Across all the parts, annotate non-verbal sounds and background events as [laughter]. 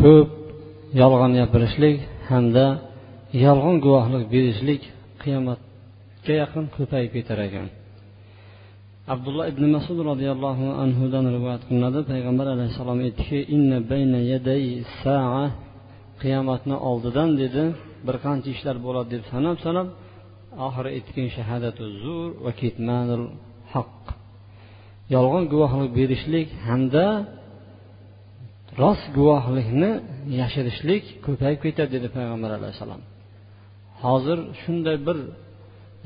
ko'p yolg'on gapirishlik hamda yolg'on guvohlik berishlik qiyomatga yaqin ko'payib ketar ekan. Abdulloh ibn masud roziyallohu anhudan rivoyat qilinadi. Payg'ambar alayhissalom aytdiki qiyomatni oldidan dedi bir qancha ishlar bo'ladi deb sanab sanab oxiri aytgan shahadatu zur va kitmanul haq. Yolg'on guvohlik berishlik hamda rost guvohlikni yashirishlik ko'payib ketadi dedi payg'ambar alayhissalom hozir shunday bir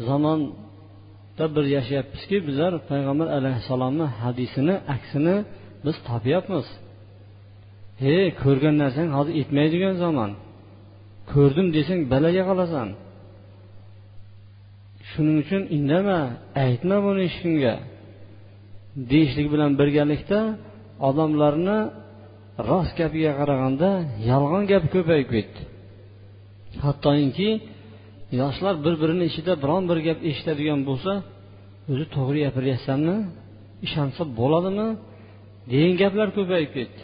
zamonda bir yashayapmizki bizlar payg'ambar alayhissalomni hadisini aksini biz topyapmiz. He ko'rgan narsang hozir etmaydigan zamon. Ko'rdim desang balaga qolasan. Shuning uchun indama aytma buni hech kimga. Deyishlik bilan birgalikda odamlarni rost gapiga qaraganda yolg'on gap ko'payib ketdi. Hattoki yoshlar bir birini ichida biron bir gap eshitadigan bo'lsa o'zi to'g'ri gapiryapsanmi ishonsa bo'ladimi degan gaplar ko'payib ketdi.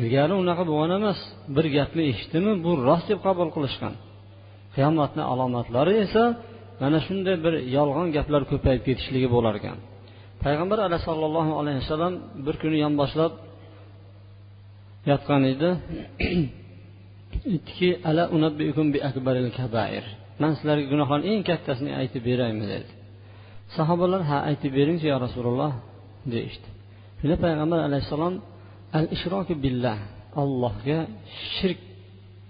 Ilgari unaqa bo'lgan emas bir gapni eshitdimi bu rost deb qabul qilishgan. Qiyomatni alomatlari esa mana shunday bir yolg'on gaplar ko'payib ketishligi bo'lar ekan payg'ambar alayhisalohu alayhi vasallam bir kuni yonboshlab yotgan edi. [clears throat] Aytdiki ala bi akbaril kabair. Man sizlarga gunohlarni eng kattasini aytib beraymi? dedi. Sahobalar ha aytib beringchi yo rasululloh deyishdi. Shunda payg'ambar alayhissalom al ishroki billah allohga shirk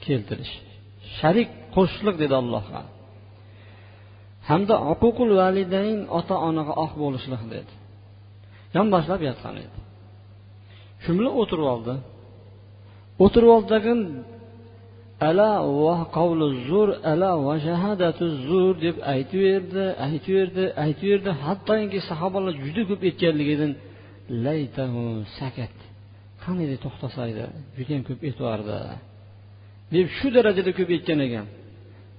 keltirish sharik qo'shishlik dedi allohga. Hamda huququl validayn ota onaga oq bo'lishlik dedi. Yonboshlab yotgan edi. Shu bilan o'tirib oldi. O'tirib oldidagin ala va qavlu zur ala va shahadatu zur deb aytaverdi aytaverdi aytaverdi hattoki sahobalar juda ko'p aytganligidan laytahu sakat qani to'xtasa edi judayam ko'p aytyordi deb shu darajada ko'p aytgan ekan.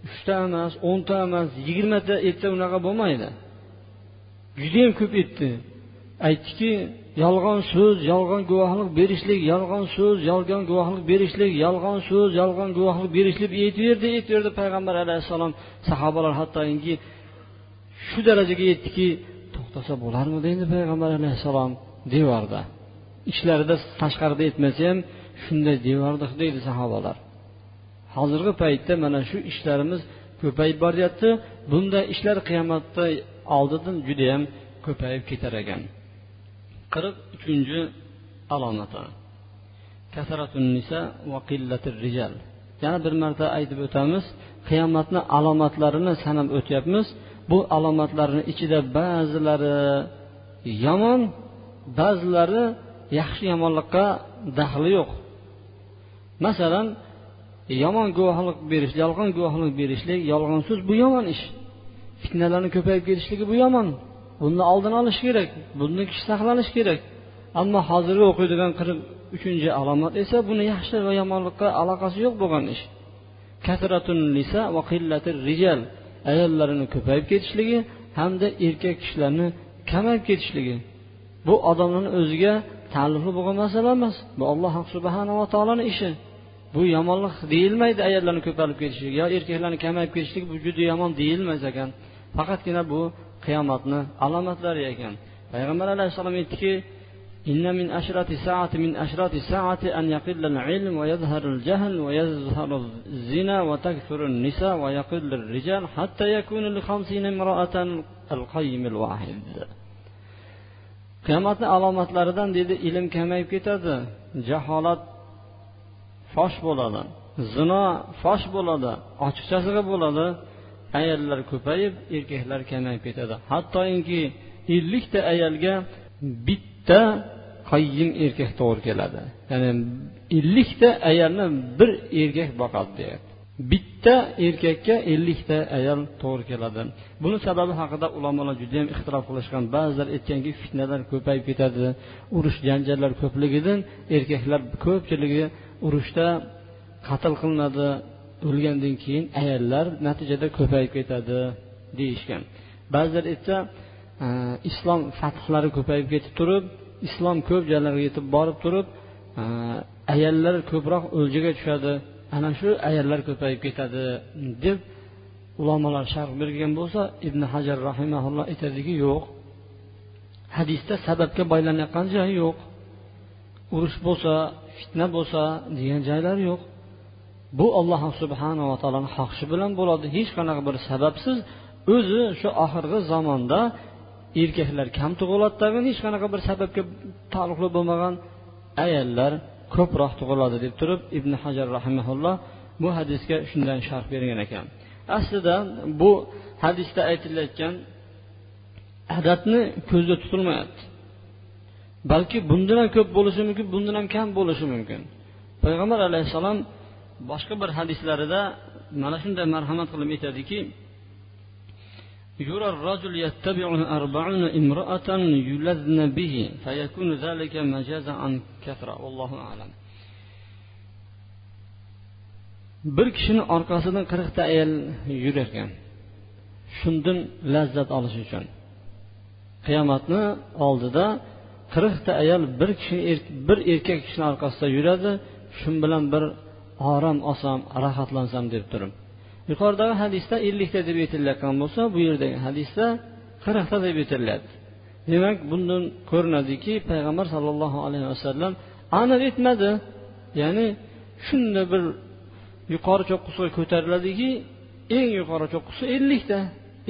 Uchta emas o'nta emas yigirmata aytsa unaqa bo'lmaydi. Judayam ko'p aytdi aytdiki yolg'on so'z yolg'on guvohlik berishlik yolg'on so'z yolg'on guvohlik berishlik yolg'on so'z yolg'on guvohlik berishlik aytaverdi aytaverdi payg'ambar alayhissalom. Sahobalar hattoki shu darajaga yetdiki to'xtasa bo'larmidi endi payg'ambar alayhissalom devorda. Ichlarida tashqarida aytmasa ham shunday devordik deydi sahobalar. Hozirgi paytda mana shu ishlarimiz ko'payib boryapti. Bunday ishlar qiyomatda oldidan judayam ko'payib ketar ekan. Qirq uchinchi alomati yana bir marta aytib o'tamiz qiyomatni alomatlarini sanab o'tyapmiz. Bu alomatlarni ichida ba'zilari yomon ba'zilari yaxshi yomonlikqa daxli yo'q. Masalan yomon guvohlik berish yolg'on guvohlik berishlik yolg'on so'z bu yomon ish. Fitnalarni ko'payib ketishligi bu yomon. Buni oldini olish kerak bundan kishi saqlanish kerak. Ammo hozirgi o'qiydigan qirq uchinchi alomat esa buni yaxshi va yomonlikqa aloqasi yo'q bo'lgan ish. Rijal ayollarini ko'payib ketishligi hamda erkak kishilarni kamayib ketishligi. Bu odamlarni o'ziga taalluqli bo'lgan masala emas bu alloh subhanava taoloni ishi. bu yomonlik deyilmaydi ayollarni ko'payib ketishligi yo erkaklarni kamayib ketishligi bu juda yomon deyilmas ekan faqatgina bu qiyomatni alomatlari ekan payg'ambar alayhissalom aytdiki إن من أشرة الساعة من أشرة الساعة أن يقل العلم ويظهر الجهل ويظهر الزنا وتكثر النساء ويقل الرجال حتى يكون لخمسين امرأة القيم الواحد qiyomatni alomatlaridan dedi ilm kamayib ketadi jaholat fosh bo'ladi zino fosh bo'ladi ochiqchasiga bo'ladi ayollar ko'payib erkaklar kamayib ketadi. Hattoki ellikta ayolga bitta qayyim erkak to'g'ri keladi. Ya'ni ellikta ayolni bir erkak boqadi deyapti. Bitta erkakka ellikta ayol to'g'ri keladi. Buni sababi haqida ulamolar judayam ixtilof qilishgan. Ba'zilar aytganki fitnalar ko'payib ketadi urush janjallar ko'pligidan erkaklar ko'pchiligi urushda qatl qilinadi o'lgandan keyin ayollar natijada ko'payib ketadi deyishgan. Ba'zilar aytsa e, islom fathlari ko'payib ketib turib islom ko'p joylarga yetib borib turib e, ayollar ko'proq o'ljaga tushadi ana shu ayollar ko'payib ketadi deb ulamolar sharh bergan bo'lsa ibn hajar rahimaulloh aytadiki yo'q. Hadisda sababga boylanayotgan joyi yo'q. Urush bo'lsa fitna bo'lsa degan joylar yo'q. Bu alloh subhanava taoloni xohishi bilan bo'ladi. Hech qanaqa bir sababsiz o'zi shu oxirgi zamonda erkaklar kam tug'iladi tag'in hech qanaqa bir sababga taalluqli bo'lmagan ayollar ko'proq tug'iladi deb turib ibn hajar rahimaulloh bu hadisga shundan sharh bergan ekan. Aslida bu hadisda aytilayotgan adabni ko'zda tutilmayapti. balki bundan ham ko'p bo'lishi mumkin bundan ham kam bo'lishi mumkin payg'ambar alayhissalom boshqa bir hadislarida mana shunday marhamat qilib aytadiki يرى الرجل يتبع أربعون امرأة يلذن به فيكون ذلك مجازا عن كثرة والله أعلم bir kishini orqasidan qirqta ayol yurar ekan shundan lazzat olish uchun qiyomatni oldida qirqta ayol bir kishi er-, bir erkak kishini orqasida yuradi shu bilan bir orom olsam rohatlansam deb turib yuqoridagi hadisda ellikta deb aytilayotgan bo'lsa bu yerdagi hadisda qirqta deb aytilyapti. Demak bundan ko'rinadiki payg'ambar sollallohu alayhi vasallam aniq aytmadi. Ya'ni shunday bir yuqori cho'qqisiga ko'tariladiki eng yuqori cho'qqisi ellikta.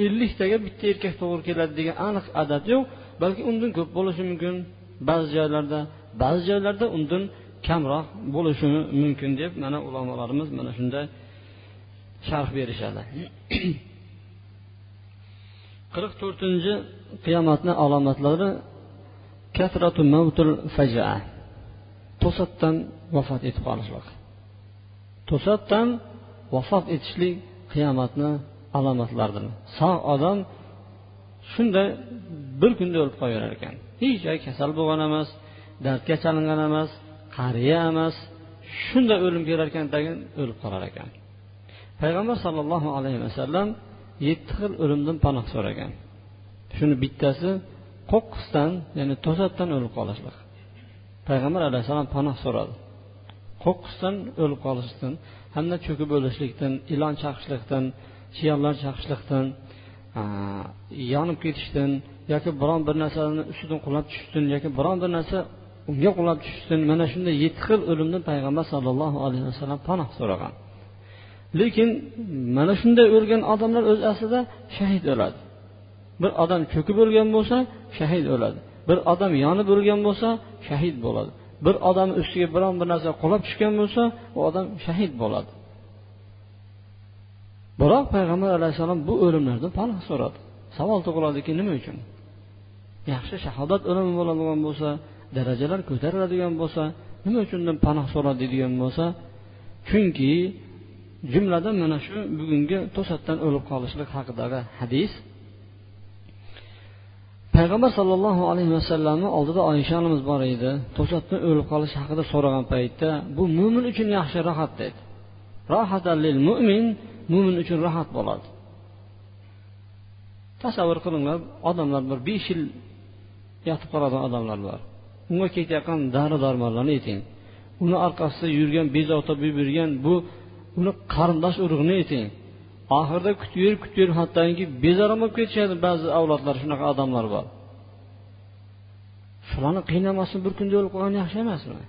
Elliktaga bitta erkak to'g'ri keladi degan aniq adad yo'q. Balki undan ko'p bo'lishi mumkin. Ba'zi joylarda ba'zi joylarda undan kamroq bo'lishi mumkin deb mana ulamolarimiz mana shunday sharh berishadi. [clears throat] qirq to'rtinchi qiyomatni alomatlari kasratu mavtul fajaa to'satdan vafot etib qolishlik. To'satdan vafot etishlik qiyomatni alomatlaridir sog' odam shunday bir kunda o'lib qolaverar ekan. Hech joy kasal bo'lgan emas dardga chalingan emas qariya emas shunday o'lim kelar ekan tagin o'lib qolar ekan. Payg'ambar sollallohu alayhi vasallam yetti xil o'limdan panoh so'ragan. Shuni bittasi qo'qqisdan ya'ni to'satdan o'lib qolishlik payg'ambar alayhissalom panoh so'radi. Qo'qqisdan o'lib qolishdan hamda cho'kib o'lishlikdan ilon chaqishlikdan chiyonlar chaqishlikdan yonib ketishdan yoki biron bir narsani ustidan qulab tushishdan yoki biron bir narsa unga qulab tushishdan mana shunday yetti xil o'limdan payg'ambar sollallohu alayhi vasallam panoh so'ragan. Lekin mana shunday o'lgan odamlar o'z aslida shahid o'ladi. Bir odam cho'kib o'lgan bo'lsa shahid o'ladi. Bir odam yonib o'lgan bo'lsa shahid bo'ladi. Bir odam ustiga biron bir narsa qulab tushgan bo'lsa u odam shahid bo'ladi. Biroq payg'ambar alayhissalom bu o'limlardan panoh so'radi. Savol tug'iladiki nima uchun? Yaxshi shahodat ilmi bo'ladigan bo'lsa darajalar ko'tariladigan bo'lsa nima uchundan panoh so'radi deydigan bo'lsa chunki jumladan mana shu bugungi to'satdan o'lib qolishlik haqidagi hadis. Payg'ambar sollallohu alayhi vasallamni oldida oysha onamiz bor edi. To'satdan o'lib qolish haqida so'ragan paytda bu mo'min uchun yaxshi rohat dedi. Rohatalil mo'min mo'min uchun rohat bo'ladi. Tasavvur qilinglar odamlar bir besh yil yotib qoladigan odamlar bor. Unga ketayotgan dori darmonlarni ayting. Uni orqasida yurgan bezovta bo'lib yurgan bu uni qarindosh urug'ini ayting. Oxirida kutib yurib kutib yurib hattoki bezarom bo'lib ketishadi ba'zi avlodlar shunaqa odamlar bor. Shularni qiynamasdan bir kunda o'lib qolgan yaxshi emasmi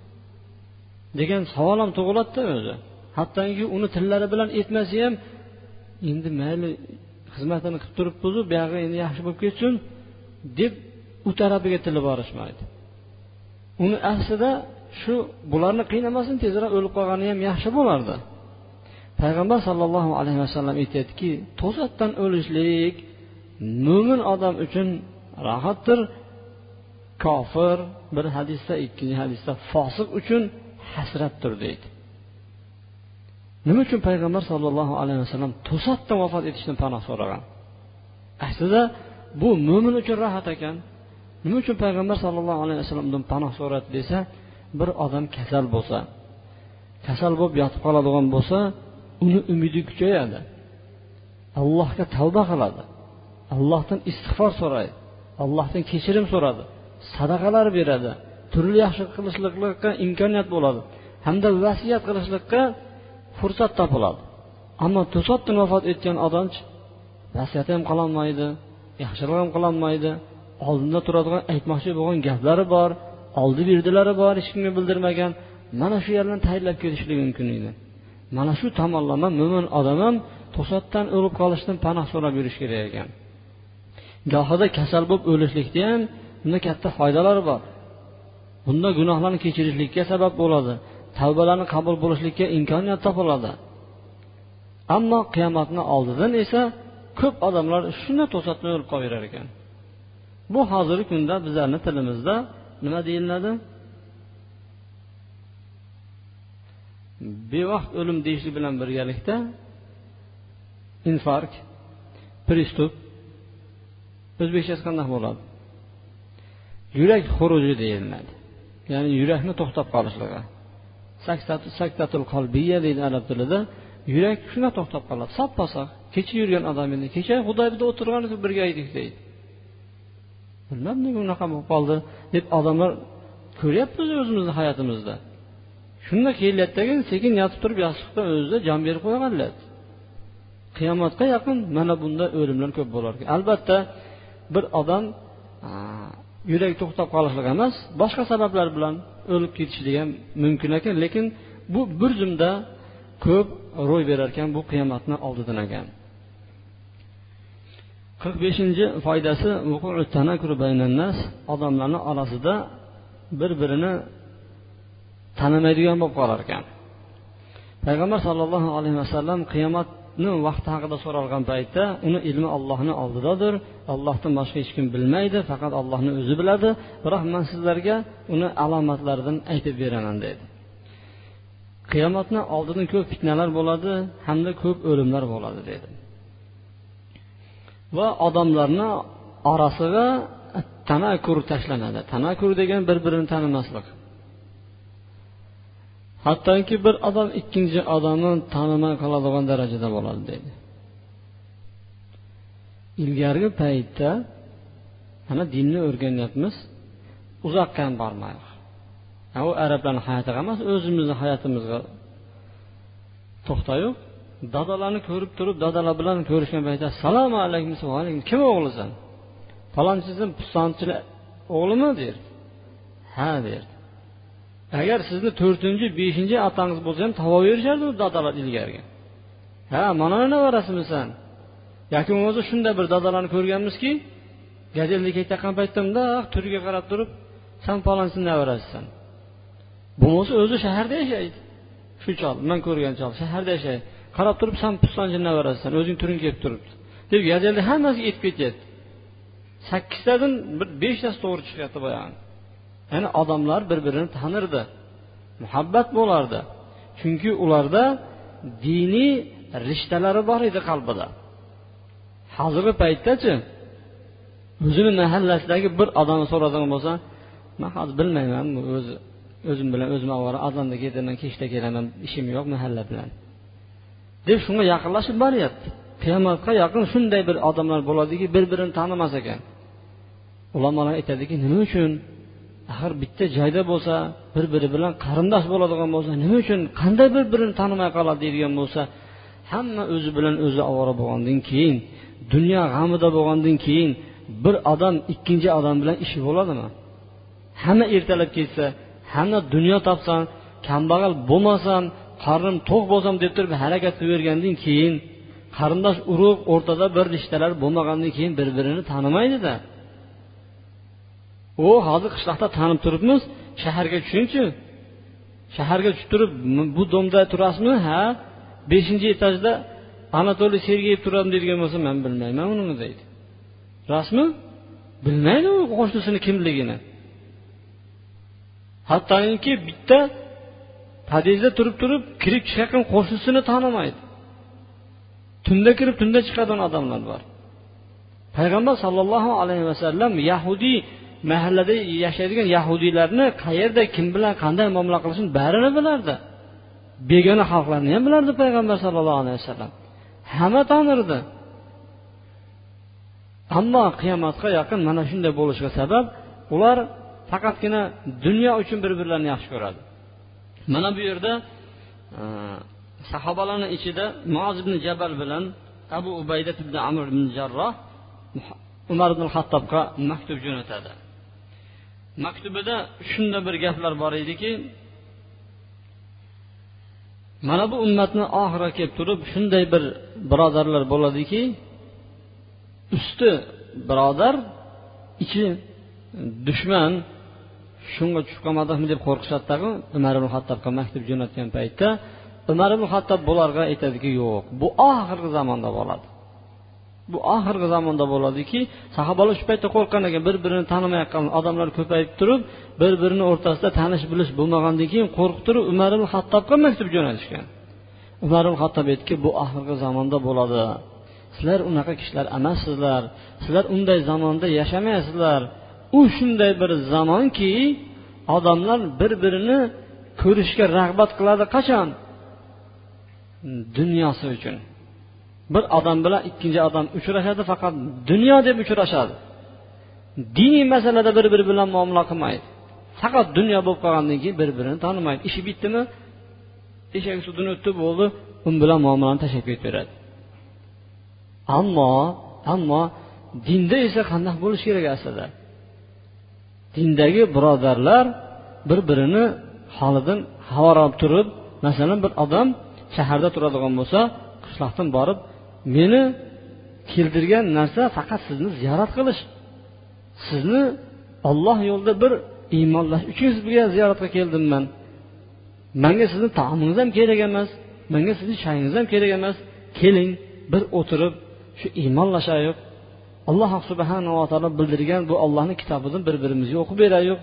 degan savol ham tug'iladida o'zi. Hattoki uni tillari bilan aytmasa ham endi mayli xizmatini qilib turibmizu buyog'i endi yaxshi bo'lib ketsin deb u tarafiga tili borishmaydi. Uni aslida shu bularni qiynamasin tezroq o'lib qolgani ham yaxshi bo'lardi. Payg'ambar sollallohu alayhi vasallam aytyaptiki to'satdan o'lishlik mo'min odam uchun rohatdir kofir bir hadisda ikkinchi hadisda fosiq uchun hasratdir deydi. Nima uchun payg'ambar sollallohu alayhi vasallam to'satdan vafot etishdan panoh so'ragan? Aslida bu mo'min uchun rohat ekan. Nima uchun payg'ambar sollallohu alayhi vasallamdan panoh so'radi desa bir odam kasal bo'lsa kasal bo'lib yotib qoladigan bo'lsa uni umidi kuchayadi. Allohga tavba qiladi. Allohdan istig'for so'raydi. Allohdan kechirim so'radi. Sadaqalar beradi. Turli yaxshi qilishlikka imkoniyat bo'ladi. Hamda vasiyat qilishlikqa fursat topiladi. Ammo to'satdan vafot etgan odamchi vasiyat ham qilolmaydi yaxshilik ham qilolmaydi oldinda turadigan aytmoqchi bo'lgan gaplari bor oldi berdilari bor hech kimga bildirmagan mana shu yerdan tayyorlab kelishligi mumkin edi. Mana shu tomonlama mo'min odam ham to'satdan o'lib qolishdan panoh so'rab yurish kerak ekan. Gohida kasal bo'lib o'lishlikda ham bunda katta foydalari bor. Bunda gunohlarni kechirishlikka sabab bo'ladi tavbalarni qabul bo'lishlikka imkoniyat topiladi. Ammo qiyomatni oldidan esa ko'p odamlar shunday to'satdan o'lib qolaverar ekan. Bu hozirgi kunda bizlarni tilimizda nima deyiladi? Bevaqt o'lim deyishlik bilan birgalikda infarkt pristup o'zbekchasi qanday bo'ladi. Yurak xuruji deyiladi. Ya'ni yurakni to'xtab qolishligi. Saktatul qalbiya deydi arab tilida. Yurak shunday to'xtab qoladi. Soppa sog' kecha yurgan odam endi kecha xudoybida o'tirgan birga edik deydi. Bilmam nega unaqa bo'lib qoldi deb odamlar ko'ryapmiz o'zimizni hayotimizda. Shunda kelyaptiki sekin yotib turib yostiqda o'zida jon berib qo'yganlar. Qiyomatga yaqin mana bunda o'limlar ko'p bo'lar ekan. Albatta bir odam yurak to'xtab qolishligi emas boshqa sabablar bilan o'lib ketishligi ham mumkin ekan lekin bu bir zumda ko'p ro'y berar ekan bu qiyomatni oldidan ekan. Qirq beshinchi foydasi odamlarni orasida bir birini tanimaydigan bo'lib qolar ekan. Payg'ambar sollallohu alayhi vasallam qiyomatni vaqti haqida so'ralgan paytda uni ilmi ollohni oldidadir ollohdan boshqa hech kim bilmaydi faqat ollohni o'zi biladi. Biroq man sizlarga uni alomatlaridan aytib beraman dedi. Qiyomatni oldidan ko'p fitnalar bo'ladi hamda ko'p o'limlar bo'ladi dedi. Va odamlarni orasiga tanakur tashlanadi. Tanakur degan bir birini tanimaslik. Hattoki bir odam ikkinchi odamni tanimay qoladigan darajada bo'ladi deydi. Ilgarigi paytda mana dinni o'rganyapmiz uzoqqa ham bormaylik u arablarni hayotiga emas o'zimizni hayotimizga to'xtayib dadalarni ko'rib turib dadalar bilan ko'rishgan paytda assalomu alaykum alaykum kim o'g'lisan? Falonchisi pistonchini o'g'limi? derdi. Ha derdi. Agar sizni to'rtinchi beshinchi otangiz bo'lsa ham topa berishardi dadalar ilgarigi. Ha mana nevarasimisan yoki bo'lmasa shunday bir dadalarni ko'rganmizki gazelda ketayotgan paytda mundoq ah, turiga qarab turib san palonchini nevarasisan bo'lmasa o'zi shaharda yashaydi. Shu chol man ko'rgan chol shaharda yashaydi. Qarab turib san piston jinnavarasan o'zing turing kelib turibdi. Deb yajalni hammasiga yetib ketyapti. Sakkiztadan bir beshtasi to'g'ri chiqyapti boyagi ya'ni odamlar bir birini tanirdi. Muhabbat bo'lardi. Chunki ularda diniy rishtalari bor edi qalbida. Hozirgi paytdachi o'zini mahallasidagi bir odamni so'radigan bo'lsa man hozir bilmayman o'zi o'zim bilan o'zim ovora azonda ketaman kechda kelaman ishim yo'q mahalla bilan. Deb shunga yaqinlashib boryapti. Qiyomatga yaqin shunday bir odamlar bo'ladiki bir birini tanimas ekan. Ulamolar aytadiki nima uchun? Axir bitta joyda bo'lsa bir biri bilan qarindosh bo'ladigan bo'lsa nima uchun? Qanday bir birini tanimay qoladi deydigan bo'lsa hamma o'zi bilan o'zi ovora bo'lgandan keyin dunyo g'amida bo'lgandan keyin bir odam ikkinchi odam bilan ishi bo'ladimi? Hamma ertalab ketsa hamma dunyo topsam kambag'al bo'lmasam qarnim to'q bo'lsam deb turib harakat qilavergandan keyin qarindosh urug' o'rtada bir rishtalar bo'lmagandan keyin bir birini tanimaydida. U hozir qishloqda tanib turibmiz shaharga tushingchi shaharga tushib turib bu domda turasizmi ha beshinchi etajda anatoliy sergeyev turadi deydigan bo'lsa man bilmayman uni deydi. Rostmi bilmaydi u qo'shnisini kimligini. Hattoki bitta podyezdda turib turib kirib chiqayotgan qo'shnisini tanimaydi. Tunda kirib tunda chiqadigan odamlar bor. Payg'ambar sollallohu alayhi vasallam yahudiy mahallada yashaydigan yahudiylarni qayerda kim bilan qanday muomala qilishini barini bilardi. Begona xalqlarni ham bilardi payg'ambar sallallohu alayhi vasallam hamma tanirdi. Ammo qiyomatga yaqin mana shunday bo'lishiga sabab ular faqatgina dunyo uchun bir birlarini yaxshi ko'radi. Mana bu yerda e, sahobalarni ichida muoz ibn jabal bilan abu ubayda ibn amr ibn jarroh umar ibn hattobga maktub jo'natadi. Maktubida shunday bir gaplar bor ediki mana bu ummatni oxiri kelib turib shunday bir birodarlar bo'ladiki usti birodar ichi dushman shunga tushib qolmadikmi deb qo'rqishadidagi umar ibn hattobga maktub jo'natgan paytda umar ibn hattob bularga aytadiki yo'q bu oxirgi zamonda bo'ladi. Bu oxirgi zamonda bo'ladiki sahobalar shu paytda qo'rqqan ekan bir birini tanimayotgan odamlar ko'payib turib bir birini o'rtasida tanish bilish bo'lmagandan keyin qo'rqib turib umar ibn hattobga maktub jo'natishgan. Umar ibn hattob aytdiki bu oxirgi zamonda bo'ladi. Sizlar unaqa kishilar emassizlar. Sizlar unday zamonda yashamaysizlar u shunday bir zamonki odamlar bir birini ko'rishga rag'bat qiladi qachon? Dunyosi uchun. Bir odam bilan ikkinchi odam uchrashadi faqat dunyo deb uchrashadi. Diniy masalada bir biri bilan muomala qilmaydi. Faqat dunyo bo'lib qolgandan keyin bir birini tanimaydi. Ishi bitdimi? Eshak sudini o'tdi bo'ldi u bilan muomalani tashlab ketaveradi. Ammo ammo dinda esa qanday bo'lishi kerak aslida? Dindagi birodarlar bir birini holidan xabar olib turib masalan bir odam shaharda turadigan bo'lsa qishloqdan borib meni keltirgan narsa faqat sizni ziyorat qilish. Sizni olloh yo'lida bir iymonlash uchun sizga ziyoratga keldim man. Manga sizni taomingiz ham kerak emas manga sizni chayingiz ham kerak emas. Keling bir o'tirib shu iymonlashaylik alloh subhanava taolo bildirgan bu ollohni kitobidan bir birimizga o'qib beraylik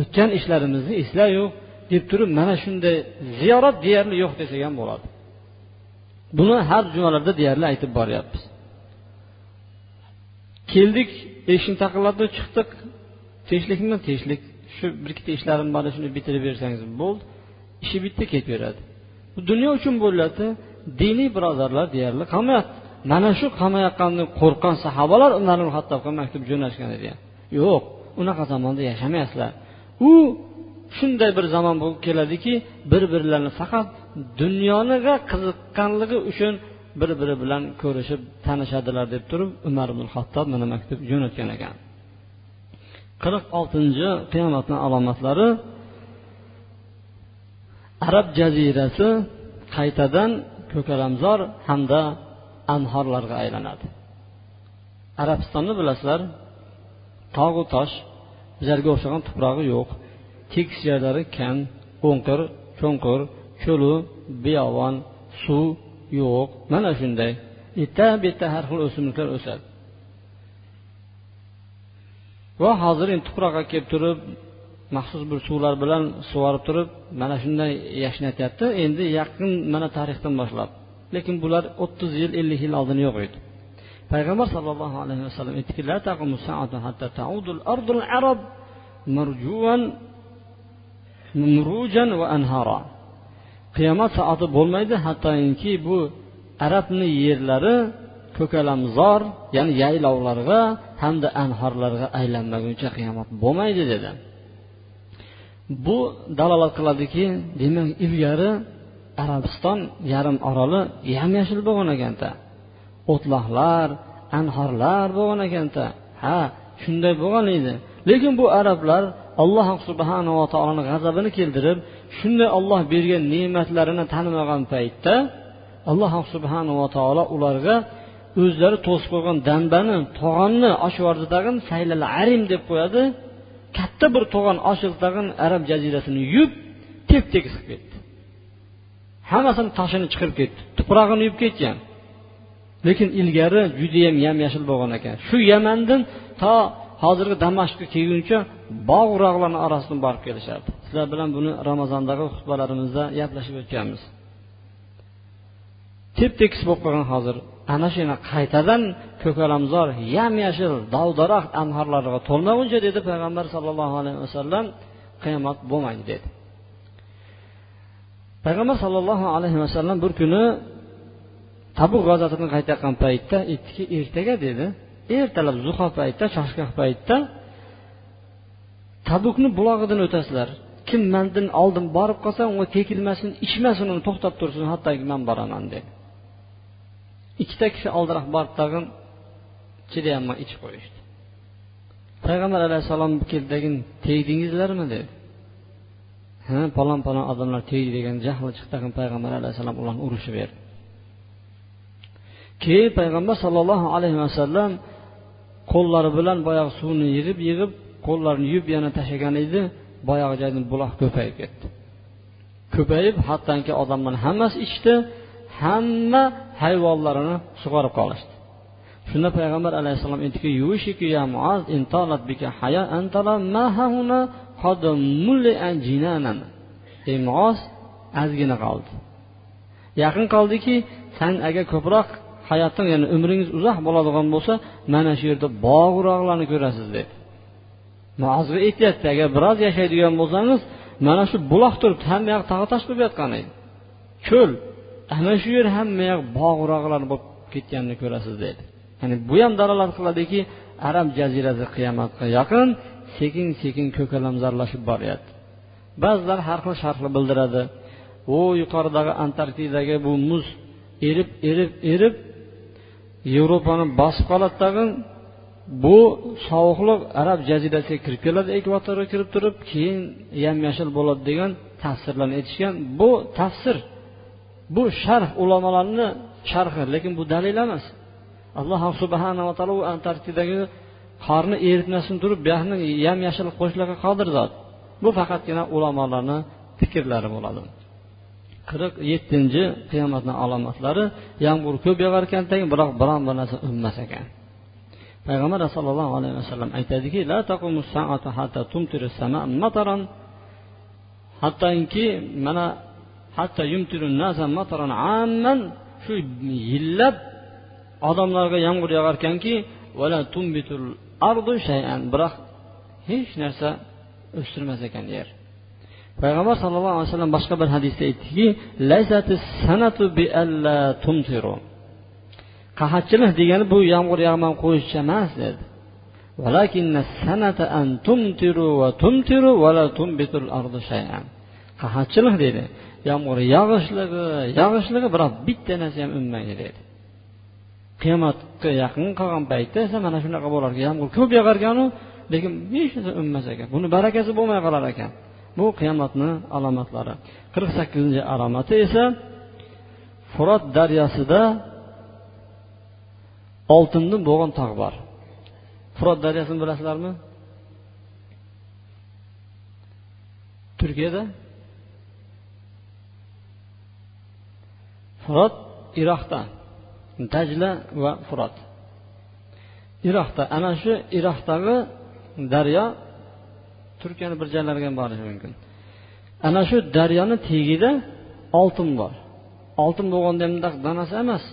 o'tgan ishlarimizni eslaylik deb turib mana shunday ziyorat deyarli yo'q desak ham bo'ladi. Buni har jumalarda deyarli aytib boryapmiz. Keldik eshikni taqillatib chiqdik. Tinchlikmi tinchlik. Shu bir ikkita ishlarim bor shuni bitirib bersangiz bo'ldi. Ishi bitta ketaveradi bu dunyo uchun bo'lyapti diniy birodarlar deyarli qolmayapti. Mana shu qolmayotgandan qo'rqqan sahobalar umar ibn hattobga maktub jo'natishgan edi. Yo'q unaqa zamonda yashamayapsizlar u shunday bir zamon bo'lib keladiki bir birlarini faqat dunyoniga qiziqqanligi uchun bir biri bilan ko'rishib tanishadilar deb turib umar ibn hattob mana maktub jo'natgan ekan. qirq oltinchi qiyomatni alomatlari arab jazirasi qaytadan ko'kalamzor hamda anhorlarga aylanadi. Arabistonni bilasizlar tog'u tosh bizlarga o'xshagan tuprog'i yo'q tekis joylari kam o'nqir cho'nqir cho'lu biyovon suv yo'q. Mana shunday. Bitta bitta har xil o'simliklar o'sadi. Va hozir endi tuproqqa kelib turib maxsus bir suvlar bilan sug'orib turib mana shunday yashnatyapti endi yaqin mana tarixdan boshlab. Lekin bular o'ttiz yil ellik yil oldin yo'q edi. Payg'ambar sallallohu alayhi vasallam aytdikiqiyomat qiyomat soati bo'lmaydi hattoki bu arabni yerlari ko'kalamzor ya'ni yaylovlarga hamda anhorlarga aylanmaguncha qiyomat bo'lmaydi dedi. Bu dalolat qiladiki demak ilgari arabiston yarim oroli yam yashil bo'lgan ekanda. O'tloqlar anhorlar bo'lgan ekanda. Ha shunday bo'lgan edi. Lekin bu arablar alloh subhanava taoloni g'azabini keltirib shunday olloh bergan ne'matlarini tanimagan paytda alloh subhanava taolo ularga o'zlari to'sib qo'ygan dambani to'g'onni oshyordi tag'in saylal arim deb qo'yadi. Katta bir to'g'on ochildi tag'in arab jazirasini yub tep tekis qilib ketdi. Hammasini toshini chiqirib ketdi. Tuprog'ini yuvib ketgan. Lekin ilgari judayam yam yashil bo'lgan ekan. Shu yamandan to hozirgi damashqqa kelguncha bog' urug'larni orasidan borib kelishadi sizlar bilan buni ramazondagi xutbalarimizda gaplashib o'tganmiz. Tep tekis bo'lib qolgan hozir. Ana shu qaytadan ko'kalamzor yam yashil dov daraxt anhorlarga to'lmaguncha dedi payg'ambar sollallohu alayhi vasallam qiyomat bo'lmaydi dedi. Payg'ambar sollallohu alayhi vasallam bir kuni tabuq g'azatidan qaytayotgan paytda aytdiki ertaga dedi ertalab zuho paytda choshgoh paytda tabukni bulog'idan o'tasizlar. Kim mandan oldin borib qolsa unga tegilmasin ichmasin uni to'xtab tursin hattoki man boraman dedi. Ikkita kishi oldinroq borib tag'in chidayolmay ichib qo'yishdi. Payg'ambar alayhissalom keldagin tegdingizlarmi dedi. Ha palon palon odamlar tegdi degan jahli chiqdi payg'ambar alayhissalom ularni urushib berdi keyin payg'ambar sollallohu alayhi vasallam qo'llari bilan boyagi suvni yig'ib yig'ib qo'llarini yuvib yana tashlagan edi boyagi joydan buloq ko'payib ketdi. Ko'payib hattoki odamlarni hammasi ichdi hamma hayvonlarini sug'orib qolishdi. Shunda payg'ambar alayhissalom aytdiki yushiki ozgina qoldi. Yaqin qoldiki san agar ko'proq hayoting ya'ni umringiz uzoq bo'ladigan bo'lsa mana shu yerda bog' ko'rasiz dedi. Muozga aytyapti agar biroz yashaydigan bo'lsangiz mana shu buloq turibdi hamma yoq tog' tosh bo'lib yotgan edi. Ko'l ana shu yer hamma yoq bog' bo'lib ketganini ko'rasiz dedi. Ya'ni bu ham dalolat qiladiki arab jazirasi qiyomatga yaqin sekin sekin ko'kalamzorlashib boryapti. Ba'zilar har xil sharhli bildiradi. U yuqoridagi antarktidadagi bu muz erib erib erib yevropani bosib qoladi tag'in bu sovuqliq arab jazirasiga kirib keladi ekvatorga kirib turib keyin yam yashil bo'ladi degan tafsirlarni aytishgan. Bu tafsir bu sharh ulamolarni sharhi lekin bu dalil emas. Alloh subhanava taolo u antarktidadagi qorni eritmasdan turib buyoqni yam yashil qo'shishlarga qodir zot. Bu faqatgina ulamolarni fikrlari bo'ladi. Qirq yettinchi qiyomatni alomatlari yomg'ir ko'p yog'ar ekan biroq biron bir narsa unmas ekan. Payg'ambar sallallohu alayhi vasallam aytadiki hattoki mana hatto shu yillab odamlarga yomg'ir yog'ar ekanki biroq hech narsa o'stirmas ekan yer payg'ambar sallallohu alayhi vasallam boshqa bir hadisda aytdiki qahatchilik degani bu yomg'ir yog'may qo'yishcha emas dedi. Qahatchilik deydi yomg'ir yog'ishligi yog'ishligi biroq bitta narsa ham unmaydi dedi. Qiyomatga yaqin qolgan paytda esa mana shunaqa bo'lar ekan yomg'ir ko'p yog'arekanu lekin hech narsa unmas ekan? Buni barakasi bo'lmay qolar ekan. Bu qiyomatni alomatlari. qirq sakkizinchi alomati esa furot daryosida oltindan bo'lgan tog' bor. Furot daryosini bilasizlarmi? Turkiyada furot iroqda. Dajla va furot. Iroqda ana shu iroqdagi daryo turkiyani bir joylariga ham borishi mumkin. Ana shu daryoni tagida oltin bor. Oltin bo'lganda bundoq donasi emas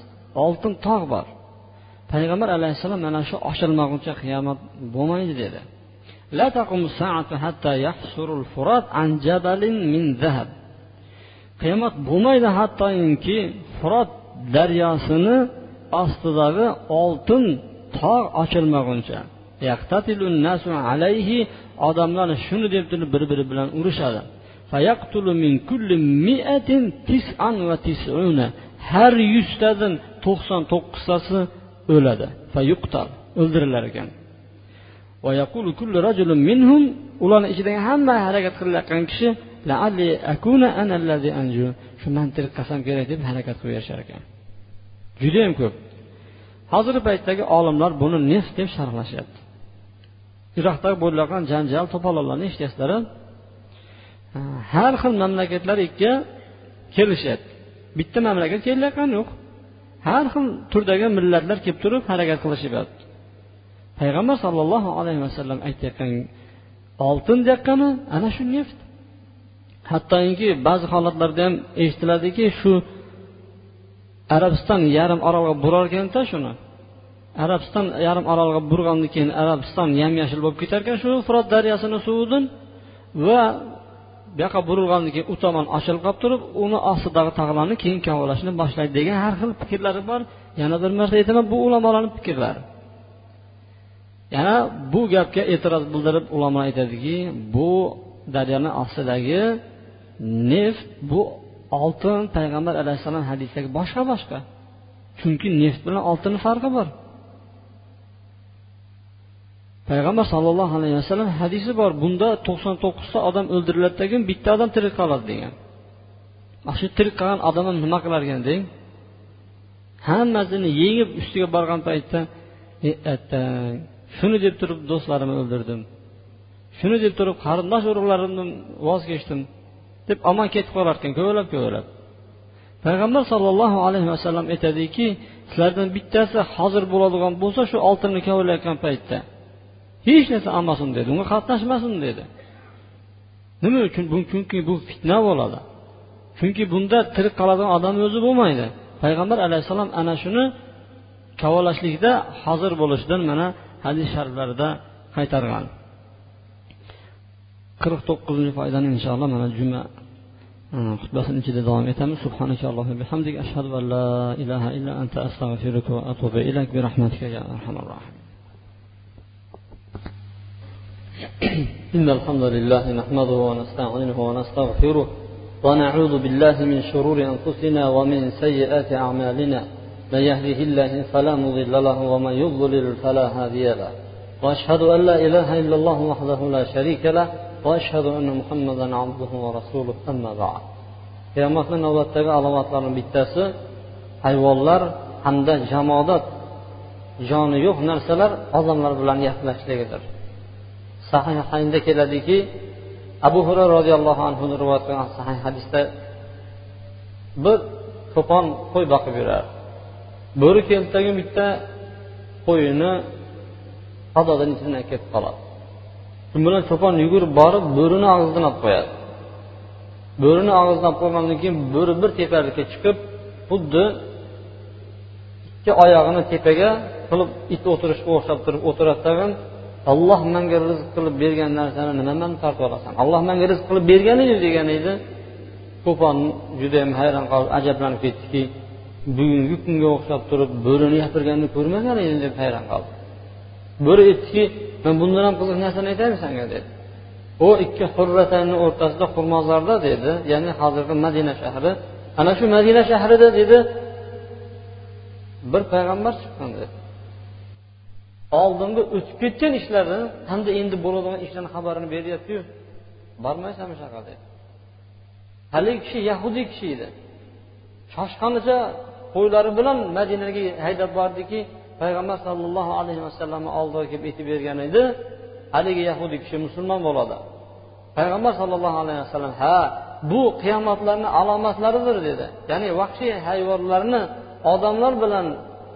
oltin tog' bor. Payg'ambar alayhissalom mana shu ochilmaguncha qiyomat bo'lmaydi dedi. Qiyomat bo'lmaydi hattoki furot daryosini ostidagi oltin tog' ochilmaguncha. Odamlar shuni deb turib bir biri bilan urishadi har yuztadan to'qson to'qqiztasi o'ladi. O'ldirilar ekan. Ularni ichidagi hamma harakat qilayotgan kishi shu mantiq qilsam kerak deb harakat qilaverishar ekan judayam ko'p hozirgi paytdagi olimlar buni nef deb sharhlashyapti iroqda bo'layotgan janjal to'polonlarni eshityapsizlar har xil mamlakatlar ikki kelishyapti bitta mamlakat kelayotgani yo'q har xil turdagi millatlar kelib turib harakat qilishyapti payg'ambar sollallohu alayhi vasallam aytayotgan oltin deyotgani ana shu neft hattoki ba'zi holatlarda ham eshitiladiki shu arabiston yarim orolga burarkanda shuni. Arabiston yarim orolga burgandan keyin arabiston yam yashil bo'lib ketar ekan shu firot daryosini suvidan va bu yoqqa burilgandan keyin u tomon ochilib qolib turib uni ostidagi tog'larni keyin kovlashni boshlaydi degan har xil fikrlari bor. Yana bir marta aytaman bu ulamolarni fikrlari. Yana bu gapga e'tiroz bildirib ulamolar aytadiki bu daryoni ostidagi neft bu oltin payg'ambar alayhissalom hadisidagi boshqa boshqa. Chunki neft bilan oltinni farqi bor. Payg'ambar sollallohu alayhi vasallam hadisi bor bunda to'qson to'qqizta odam o'ldiriladidan bitta odam tirik qoladi degan. Mana shu tirik qolgan odam ham nima qilarkan deng? Hammasini yengib ustiga borgan paytda e attang shuni deb turib do'stlarimni o'ldirdim. Shuni deb turib qarindosh urug'larimdan voz kechdim. Deb omon ketib qolar ko'plab ko'plab payg'ambar sollallohu alayhi vasallam aytadiki sizlardan bittasi hozir bo'ladigan bo'lsa shu oltinni kavlayotgan paytda hech narsa olmasin dedi unga qatnashmasin dedi. Nima uchun? Chunki bu fitna bo'ladi. Chunki bunda tirik qoladigan odam o'zi bo'lmaydi. Payg'ambar alayhissalom ana shuni kavolashlikda hozir bo'lishidan mana hadis shariflarida qaytargan. Qirq to'qqizinchi foydani inshaalloh mana juma xutbasini ichida davom etamiz subhanaka bihamdik ashhadu an la ilaha illa anta astag'firuka va atubu ilayk bi rahmatika ya arhamar rohim إن الحمد لله نحمده ونستعينه ونستغفره ونعوذ بالله من شرور أنفسنا ومن سيئات أعمالنا من يهده الله فلا مضل له ومن يضلل فلا هادي له وأشهد أن لا إله إلا الله وحده لا شريك له وأشهد أن محمدا عبده ورسوله أما بعد qiyomatni navbatdagi alomatlarni bittasi hayvonlar hamda jamodat joni yo'q narsalar odamlar bilan gaplashishligidir sahihaynda keladiki abu hurra roziyallohu anhu rivoyat qilgan sahih hadisda bir cho'pon qo'y boqib yurar bo'ri keldi bitta qo'yini fazodan ichidan ketib qoladi Shu bilan cho'pon yugurib borib bo'rini og'zidan olib qo'yadi. Bo'rini og'zidan olib qo'ygandan keyin bo'ri bir tepalikka chiqib xuddi ikki oyog'ini tepaga qilib it o'tirishga o'xshab turib o'tiradi tag'in olloh manga rizq qilib bergan narsani nimaman tortib olasan? Olloh manga rizq qilib bergan edi degan edi. Cho'pon judayam hayron qolib ajablanib ketdiki bugungi kunga o'xshab turib bo'rini gapirganini ko'rmagan edim deb hayron qoldi. Bo'ri aytdiki man bundan ham qiziq narsani aytaymi sanga dedi. U ikki hurratanni o'rtasida xurmozorda dedi ya'ni hozirgi madina shahri. Ana shu madina shahrida dedi bir payg'ambar chiqqan dedi oldingi o'tib ketgan ishlarni hamda endi bo'ladigan ishlarni xabarini beryaptiyu bormaysanmi shu yoqqa dedi. Haligi kishi yahudiy kishi edi. Shoshqanicha qo'ylari bilan madinaga haydab bordiki payg'ambar sollallohu alayhi vasallamni oldiga kelib aytib bergan edi haligi yahudiy kishi musulmon bo'ladi. Payg'ambar sollallohu alayhi vasallam ha bu qiyomatlarni alomatlaridir dedi. Ya'ni vahshiy hayvonlarni odamlar bilan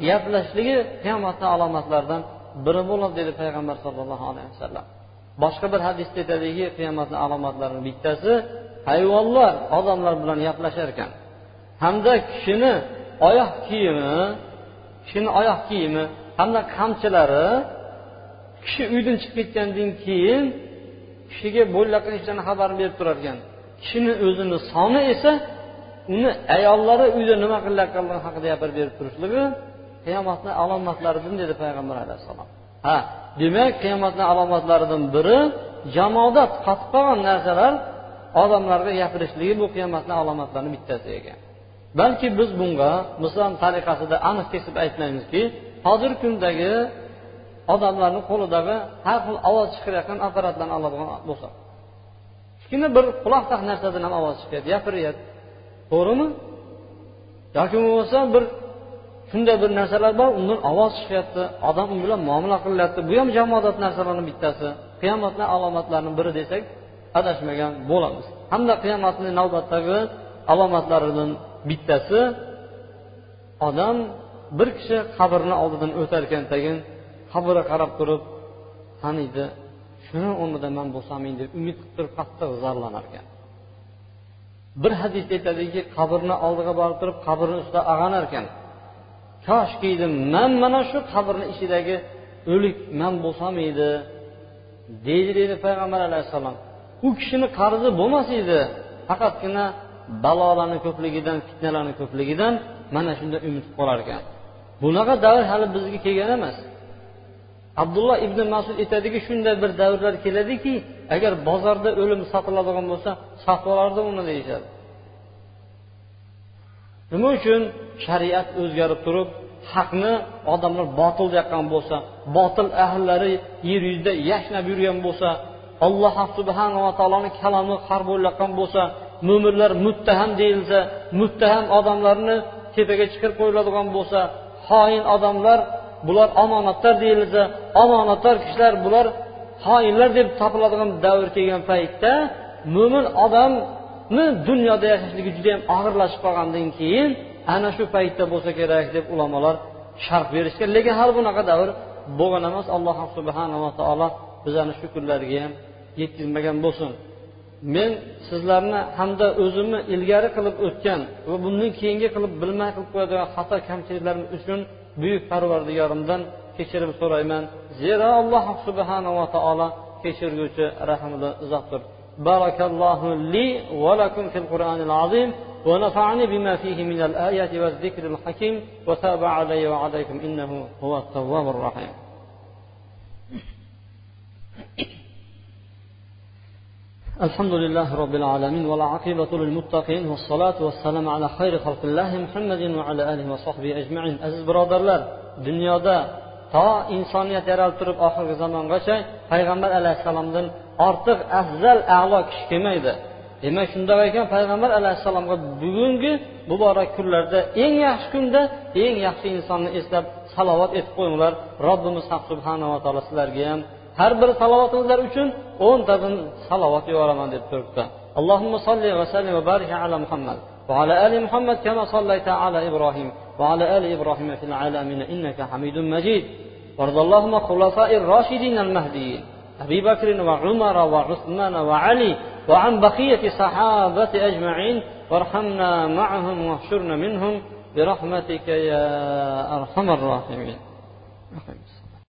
gaplashligi qiyomatni alomatlaridan biri bo'ladi dedi payg'ambar sollallohu alayhi vasallam boshqa bir hadisda aytadiki qiyomatni alomatlarining bittasi hayvonlar odamlar bilan gaplashar ekan. Hamda kishini oyoq kiyimi kishini oyoq kiyimi hamda qamchilari kishi uydan chiqib ketgandan keyin kishiga bo'layotgan qilishdan xabar berib turar ekan kishini o'zini soni esa uni ayollari uyda nima qilayotganligi haqida gapirib berib turishligi qiyomatni alomatlaridan dedi payg'ambar alayhissalom. Ha demak qiyomatni alomatlaridan biri jamoada qotib qolgan narsalar odamlarga gapirishligi bu qiyomatni alomatlarining bittasi ekan balki biz bunga islom tariqasida aniq kesib aytmaymizki hozirgi kundagi odamlarni qo'lidagi har xil ovoz chiqarayotgan apparatlarni oladigan bo'lsa. Kichkina bir quloqtaq narsadan ham ovoz chiqyapti. Gapiryapti to'g'rimi? Yoki bo'lmasa bir shunday bir narsalar bor undan ovoz chiqyapti. Odam u bilan muomala qilyapti bu ham jamoat narsalarni bittasi. Qiyomatni alomatlarini biri desak adashmagan bo'lamiz. Hamda qiyomatni navbatdagi alomatlaridan bittasi odam bir kishi qabrni oldidan o'tar ekan tagin qabrga qarab turib taniydi shuni o'rnida man bo'lsamin deb umid qilib turib qattiq zorlanar ekan bir hadisda aytadiki qabrni oldiga borib turib qabrni ustida ag'anar ekan koshki man mana shu qabrni ichidagi o'lik man bo'lsam edi deydi deydi payg'ambar alayhissalom. U kishini qarzi bo'lmas edi faqatgina balolarni ko'pligidan fitnalarni ko'pligidan mana shunda umid qolar ekan. Bunaqa davr hali bizga kelgan emas. Abdulloh ibn masud aytadiki shunday bir davrlar keladiki agar bozorda o'lim sotiladigan bo'lsa sotib olardim uni deyishadi. Nima uchun? Shariat o'zgarib turib haqni odamlar botil deyotgan bo'lsa botil ahllari yer yuzida yashnab yurgan bo'lsa alloh subhanava taoloni kalami har bo'layotgan bo'lsa mo'minlar muttaham deyilsa muttaham odamlarni tepaga chiqarib qo'yiladigan bo'lsa xoin odamlar bular omonatlar deyilsa omonatdor kishilar bular xoinlar deb topiladigan davr kelgan paytda mo'min odamni dunyoda yashashligi juda yam og'irlashib qolgandan keyin ana shu paytda bo'lsa kerak deb ulamolar sharh berishgan. Lekin hali bunaqa davr bo'lgan emas. Alloh subhanava taolo bizani shu kunlarga ham yetkazmagan bo'lsin. men sizlarni hamda o'zimni ilgari qilib o'tgan va bundan keyingi qilib bilmay qilib qo'yadigan xato kamchiliklarim uchun buyuk parvardigorimdan kechirim so'rayman zero alloh subhanava taolo kechirguvchi rahmli zotdir بارك الله لي ولكم في القرآن العظيم ونفعني بما فيه من الآيات والذكر الحكيم وتاب علي وعليكم إنه هو التواب الرحيم الحمد لله رب العالمين والعاقبة للمتقين والصلاة والسلام على خير خلق الله محمد وعلى آله وصحبه أجمعين أزيز برادرlar dunyoda to insoniyat yaralib turib oxirgi zamongacha payg'ambar alayhissalomdan ortiq afzal a'lo kishi kelmaydi demak shundoq ekan payg'ambar alayhissalomga bugungi muborak kunlarda eng yaxshi kunda eng yaxshi insonni eslab salovat etib qo'yinglar robbimiz subhanava taolo sizlarga ham har bir salovatingizlar uchun o'ntadan salovat yuboraman deb turibdi. اللهم صل وسلم وبارك على محمد وعلى آل محمد كما صليت على إبراهيم وعلى آل إبراهيم في العالمين إنك حميد مجيد وارض اللهم خلفاء الراشدين المهديين أبي بكر وعمر وعثمان وعلي وعن بقية صحابة أجمعين وارحمنا معهم واحشرنا منهم برحمتك يا أرحم الراحمين